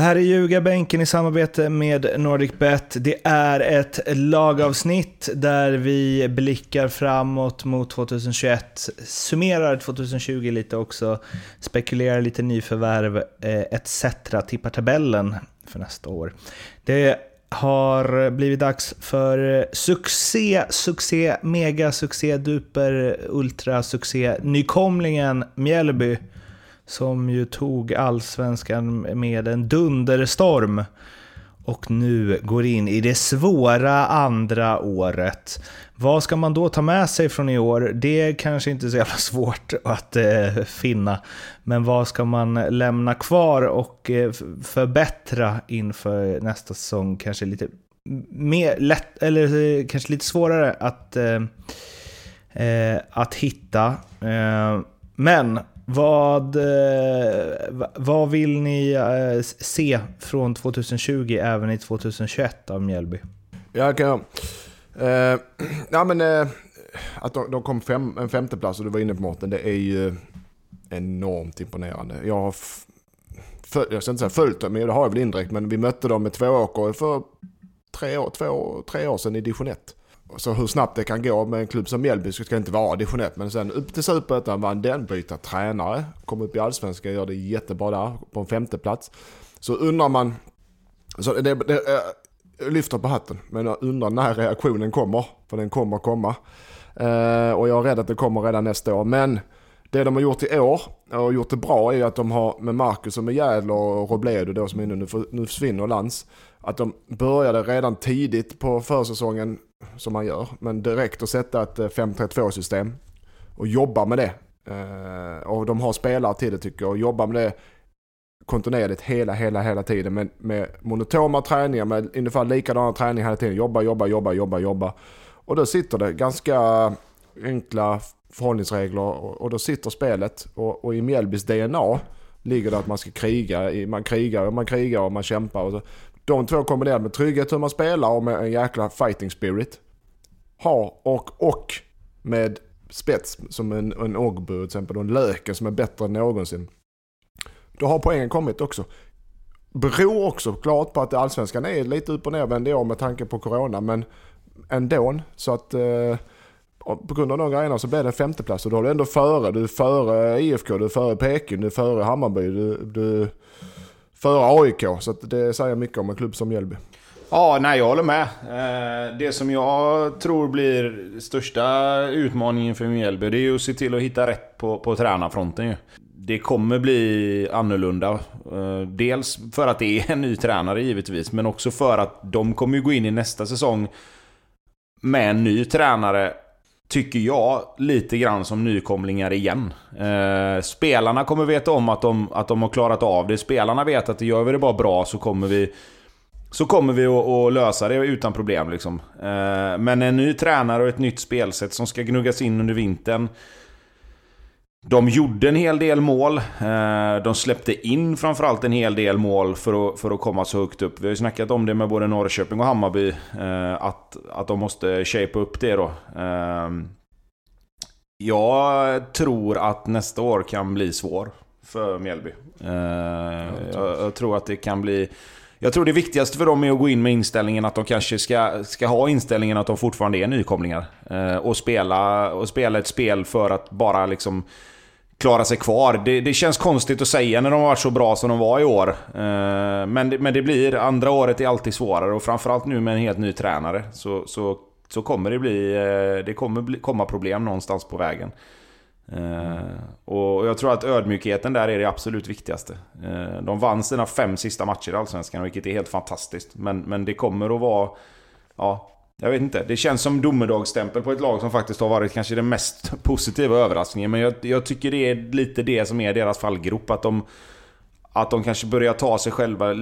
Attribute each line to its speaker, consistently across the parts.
Speaker 1: Det här är Ljugarbänken i samarbete med NordicBet. Det är ett lagavsnitt där vi blickar framåt mot 2021, summerar 2020 lite också, spekulerar lite nyförvärv eh, etc. Tippar tabellen för nästa år. Det har blivit dags för eh, succé, succé, mega succé, duper, ultra succé, nykomlingen Mjällby som ju tog allsvenskan med en dunderstorm och nu går in i det svåra andra året. Vad ska man då ta med sig från i år? Det är kanske inte så jävla svårt att eh, finna. Men vad ska man lämna kvar och eh, förbättra inför nästa säsong? Kanske lite mer lätt, eller eh, kanske lite svårare att, eh, eh, att hitta. Eh, men vad, eh, vad vill ni eh, se från 2020 även i 2021 av Mjällby?
Speaker 2: Ja, kan... Eh, ja, men, eh, att de, de kom fem, en femteplats och du var inne på Mårten, det är ju enormt imponerande. Jag har, föl, jag ska inte säga följt dem, men det har jag väl indirekt, men vi mötte dem med två åker för tre år, två, tre år sedan i division 1. Så hur snabbt det kan gå med en klubb som Mjällby ska inte vara division 1. Men sen upp till Superettan vann den, byta tränare, kom upp i Allsvenskan, gör det jättebra där på en femte plats. Så undrar man, så det, det, eh, jag lyfter på hatten, men jag undrar när reaktionen kommer. För den kommer komma. Eh, och jag är rädd att det kommer redan nästa år. Men det de har gjort i år och gjort det bra är att de har med Marcus och med Jädler och Robledo då som är nu, nu försvinner Lans. Att de började redan tidigt på försäsongen som man gör. Men direkt att sätta ett eh, 5-3-2 system och jobba med det. Eh, och de har spelare till det tycker jag och jobbar med det kontinuerligt hela, hela, hela tiden med, med monotona träningar, med ungefär likadana träningar hela tiden. Jobba, jobba, jobba, jobba, jobba. Och då sitter det ganska enkla förhållningsregler och, och då sitter spelet. Och, och i Mjällbys DNA ligger det att man ska kriga. Man krigar och man krigar och man kämpar. Och så. De två kombinerat med trygghet hur man spelar och med en jäkla fighting spirit. Har och, och med spets som en, en Ogbu till exempel och en Löken som är bättre än någonsin. Då har poängen kommit också. Beror också klart på att allsvenskan är lite upp och nervänd i år med tanke på corona men ändå. Så att eh, på grund av de grejerna så blev det en femteplats och då är du ändå före. Du är före IFK, du är före Peking, du är före Hammarby, du, du före AIK. Så det säger mycket om en klubb som Mjällby.
Speaker 3: Ja, nej jag håller med. Eh, det som jag tror blir största utmaningen för Mjällby, det är ju att se till att hitta rätt på, på tränarfronten ju. Det kommer bli annorlunda. Eh, dels för att det är en ny tränare givetvis, men också för att de kommer gå in i nästa säsong med en ny tränare tycker jag, lite grann som nykomlingar igen. Eh, spelarna kommer veta om att de, att de har klarat av det. Spelarna vet att gör vi det bara bra så kommer vi så kommer vi att, lösa det utan problem. Liksom. Eh, men en ny tränare och ett nytt spelsätt som ska gnuggas in under vintern. De gjorde en hel del mål. Eh, de släppte in framförallt en hel del mål för att, för att komma så högt upp. Vi har ju snackat om det med både Norrköping och Hammarby. Eh, att, att de måste shape upp det då. Eh, jag tror att nästa år kan bli svår för Mjällby. Jag, jag tror att det kan bli... Jag tror det viktigaste för dem är att gå in med inställningen att de kanske ska, ska ha inställningen att de fortfarande är nykomlingar. Eh, och, spela, och spela ett spel för att bara liksom klara sig kvar. Det, det, känns konstigt att säga när de har varit så bra som de var i år. Eh, men, det, men det blir, andra året är alltid svårare och framförallt nu med en helt ny tränare så, så, så kommer det bli, eh, det kommer bli, komma problem någonstans på vägen. Uh, och jag tror att ödmjukheten där är det absolut viktigaste. Uh, de vann sina fem sista matcher i Allsvenskan, vilket är helt fantastiskt. Men, men det kommer att vara... Ja, jag vet inte. Det känns som domedagsstämpel på ett lag som faktiskt har varit kanske den mest positiva överraskningen. Men jag, jag, tycker det är lite det som är deras fallgrop. Att de, att de kanske börjar ta sig själva...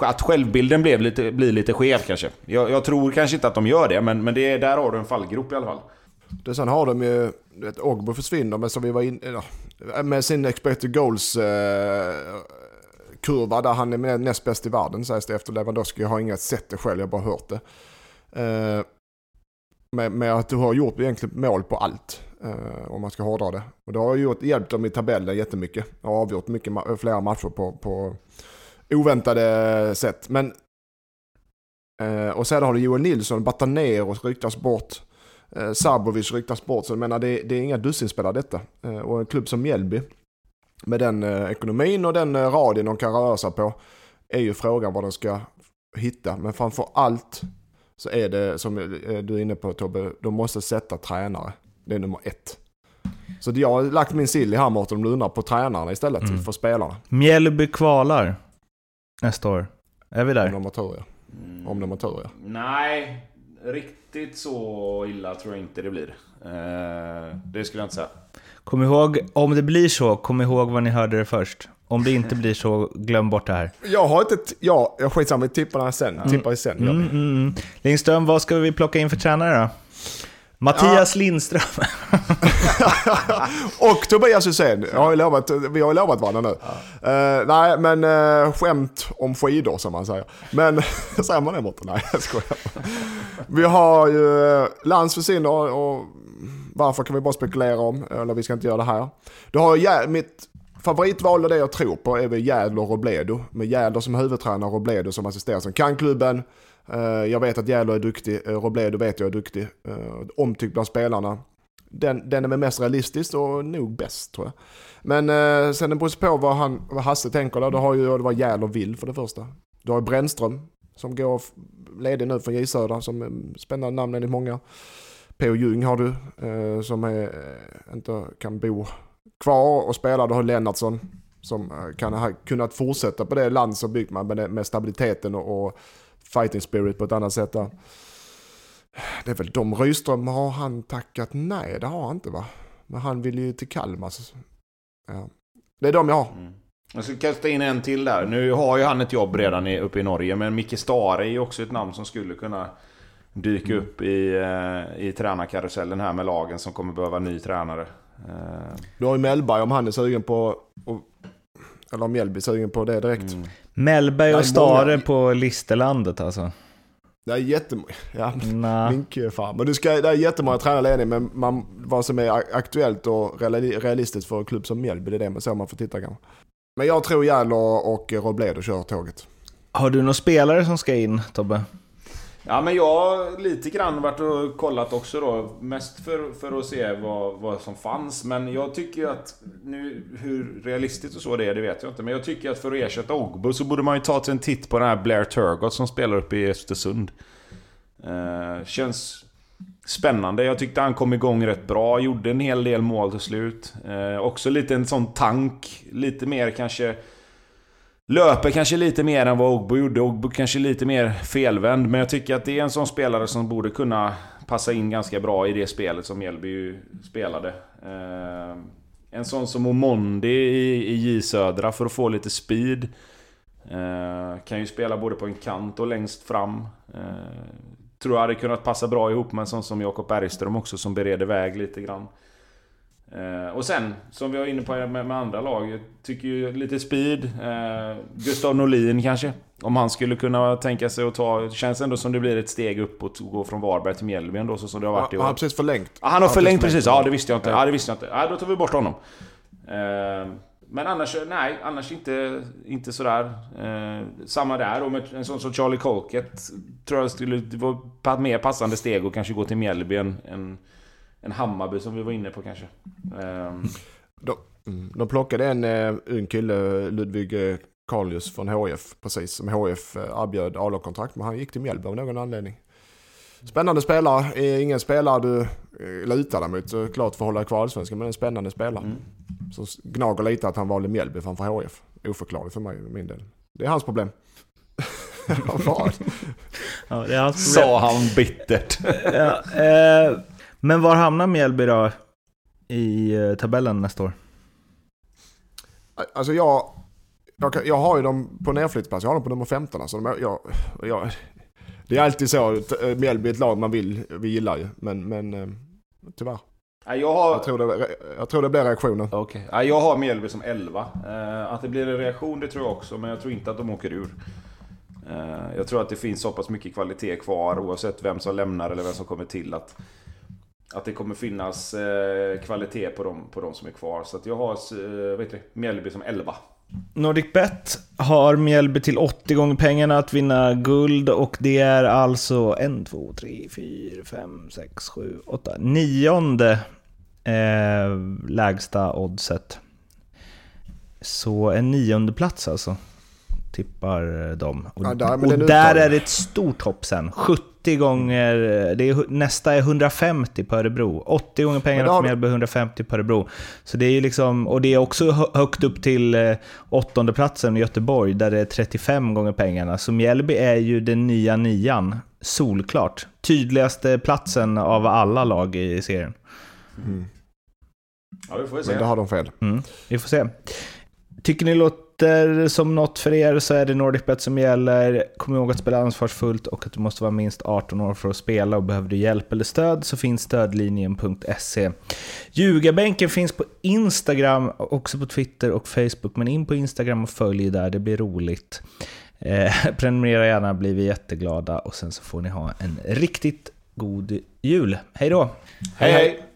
Speaker 3: Att självbilden blev lite, blir lite skev kanske. Jag, jag, tror kanske inte att de gör det, men, men det är, där har du en fallgrop i alla fall.
Speaker 2: Det, sen har de ju... Vet, Ogbo försvinner, men som vi var inne... Med sin expected goals... Eh, kurva där han är näst bäst i världen sägs det efter Lewandowski. Jag har inget sett det själv, jag har bara hört det. Eh, med, med att du har gjort egentligen mål på allt. Eh, om man ska hårdra det. Och det har gjort, hjälpt dem i tabellen jättemycket. Och avgjort mycket, flera matcher på, på oväntade sätt. Men, eh, och sen har du Joel Nilsson, Bataneros ryktas bort. Eh, Sabovic ryktas bort. Så jag menar det, det är inga dussinspelare detta. Eh, och en klubb som Mjällby med den eh, ekonomin och den eh, radien de kan röra sig på är ju frågan vad de ska hitta. Men framför allt så är det som eh, du är inne på Tobbe, de måste sätta tränare. Det är nummer ett. Så jag har lagt min sill i hammaren om du undrar på tränarna istället mm. för spelarna.
Speaker 1: Mjällby kvalar nästa år. Är vi där?
Speaker 2: Om de har tur ja. Om de har tur ja.
Speaker 3: Nej, riktigt så illa tror jag inte det blir. Eh, det skulle jag inte säga.
Speaker 1: Kom ihåg, om det blir så, kom ihåg vad ni hörde det först. Om det inte blir så, glöm bort det här.
Speaker 2: Jag har inte... Ja, jag skitsamma, vi tippar sen. Mm. Tippar sen. Mm, mm,
Speaker 1: mm. Lindström, vad ska vi plocka in för tränare då? Mattias ja. Lindström.
Speaker 2: och Tobias Hysén. Jag har lovat, vi har ju lovat varandra nu. Ja. Uh, nej, men uh, skämt om skidor som man säger. Men, säger man det Mårten? Nej, jag skojar. Vi har ju uh, Lans försvinner och varför kan vi bara spekulera om, eller vi ska inte göra det här. Du har ju mitt favoritval och det jag tror på är väl Jädler och Robledo. Med Jädler som huvudtränare och Robledo som assisterande som kan klubben. Eh, jag vet att Jädler är duktig, eh, Robledo vet jag är duktig. Eh, omtyckt bland spelarna. Den, den är väl mest realistisk och nog bäst tror jag. Men sen det beror på vad, han, vad Hasse tänker där. Du har ju det vad Jädler vill för det första. Du har Brännström som går ledig nu från J Södra som är spännande namn enligt många. P.O. Ljung har du som är, inte kan bo kvar och spela. Du har Lennartsson som kan ha kunnat fortsätta på det land som byggt man med, med stabiliteten och, och fighting spirit på ett annat sätt där. Det är väl de Rydström, har han tackat nej? Det har han inte va? Men han vill ju till Kalmar. Ja. Det är de jag har. Mm.
Speaker 3: Jag ska kasta in en till där. Nu har ju han ett jobb redan uppe i Norge, men Micke Stare är ju också ett namn som skulle kunna dyka mm. upp i, eh, i tränarkarusellen här med lagen som kommer behöva ny tränare.
Speaker 2: Eh. Du har ju Mellberg om han är sugen på, eller om Mjällby är sugen på det direkt. Mm.
Speaker 1: Mellberg och Stare många... på Listerlandet alltså.
Speaker 2: Det är jättemånga, ja, fan. Men du ska, det är jättemånga tränare lediga, men man, vad som är aktuellt och realistiskt för en klubb som Mjällby, det är det man, så man får titta kanske. Men jag tror Jäler och Robledo kör tåget.
Speaker 1: Har du några spelare som ska in, Tobbe?
Speaker 3: Ja men jag har lite grann varit och kollat också då. Mest för, för att se vad, vad som fanns. Men jag tycker att, nu hur realistiskt och så det är, det vet jag inte. Men jag tycker att för att ersätta Ogbu så borde man ju ta till en titt på den här Blair Turgott som spelar uppe i Östersund. Eh, känns spännande. Jag tyckte han kom igång rätt bra. Gjorde en hel del mål till slut. Eh, också lite en sån tank. Lite mer kanske Löper kanske lite mer än vad Ogbo gjorde. Ogbo kanske lite mer felvänd. Men jag tycker att det är en sån spelare som borde kunna passa in ganska bra i det spelet som Mjällby spelade. Eh, en sån som Omondi i, J Södra för att få lite speed. Eh, kan ju spela både på en kant och längst fram. Eh, tror jag hade kunnat passa bra ihop med en sån som Jakob Bergström också som bereder väg lite grann. Eh, och sen, som vi var inne på med, med andra lag, jag tycker ju lite speed. Eh, Gustav Norlin kanske. Om han skulle kunna tänka sig att ta... Det känns ändå som det blir ett steg uppåt att gå från Varberg till Mjällby ändå, så som det har varit
Speaker 2: i år. Han har precis förlängt.
Speaker 3: Ah, han har förlängt precis, ja det visste jag inte. Ja, det visste jag inte. Ja, då tar vi bort honom. Eh, men annars, nej, annars inte, inte sådär. Samma där, och med en sån som Charlie Colkett tror jag skulle vara ett mer passande steg att kanske gå till Mjällby än en Hammarby som vi var inne på kanske. Um.
Speaker 2: De, mm, de plockade en uh, ung kille, Ludvig uh, Karlius från HF, precis som HF uh, erbjöd A-kontrakt, men han gick till Mjällby av någon anledning. Spännande spelare, ingen spelare du lutar dig mot såklart för att hålla kvar allsvenskan, men en spännande spelare. Mm. Som gnager lite att han valde Mjällby framför HF. Oförklarligt för mig, min del. Det är hans problem.
Speaker 3: Vad? ja, det är hans problem. Sa han bittert.
Speaker 1: ja, eh, men var hamnar Mjällby då i eh, tabellen nästa år?
Speaker 2: Alltså jag, jag, jag har ju dem på nedflyttplats, jag har dem på nummer 15. Alltså de, jag, jag, det är alltid så, eh, Mjällby är ett lag man vill, vi gillar ju, men, men eh, tyvärr. Jag, har... jag, tror det, jag tror det blir reaktioner.
Speaker 3: Okay. Jag har Mjällby som 11. Att det blir en reaktion det tror jag också, men jag tror inte att de åker ur. Jag tror att det finns så pass mycket kvalitet kvar oavsett vem som lämnar eller vem som kommer till. Att, att det kommer finnas eh, kvalitet på de, på de som är kvar. Så att jag har eh, vet du, Mjällby som 11.
Speaker 1: NordicBet har Mjällby till 80 gånger pengarna att vinna guld och det är alltså 1, 2, 3, 4, 5, 6, 7, 8, nionde eh, lägsta oddset. Så en nionde plats alltså, tippar de. Och,
Speaker 2: Ja, där-
Speaker 1: och där är det ett stort hopp sen. 70 gånger, det är, nästa är 150 på Örebro. 80 gånger pengarna
Speaker 2: har
Speaker 1: för
Speaker 2: vi-
Speaker 1: Mjällby, 150 på Örebro. Så det är ju liksom, och det är också hö- högt upp till eh, åttonde platsen i Göteborg, där det är 35 gånger pengarna. Så Mjällby är ju den nya nian, solklart. Tydligaste platsen av alla lag i serien.
Speaker 3: Ja, det får vi
Speaker 2: Men då har de fel.
Speaker 1: Mm, vi får se. Tycker ni låter som något för er så är det NordicBet som gäller. Kom ihåg att spela ansvarsfullt och att du måste vara minst 18 år för att spela och behöver du hjälp eller stöd så finns stödlinjen.se. Ljugarbänken finns på Instagram, också på Twitter och Facebook, men in på Instagram och följ där, det blir roligt. Eh, prenumerera gärna, blir vi jätteglada och sen så får ni ha en riktigt god jul. Hej då!
Speaker 3: Hej hej!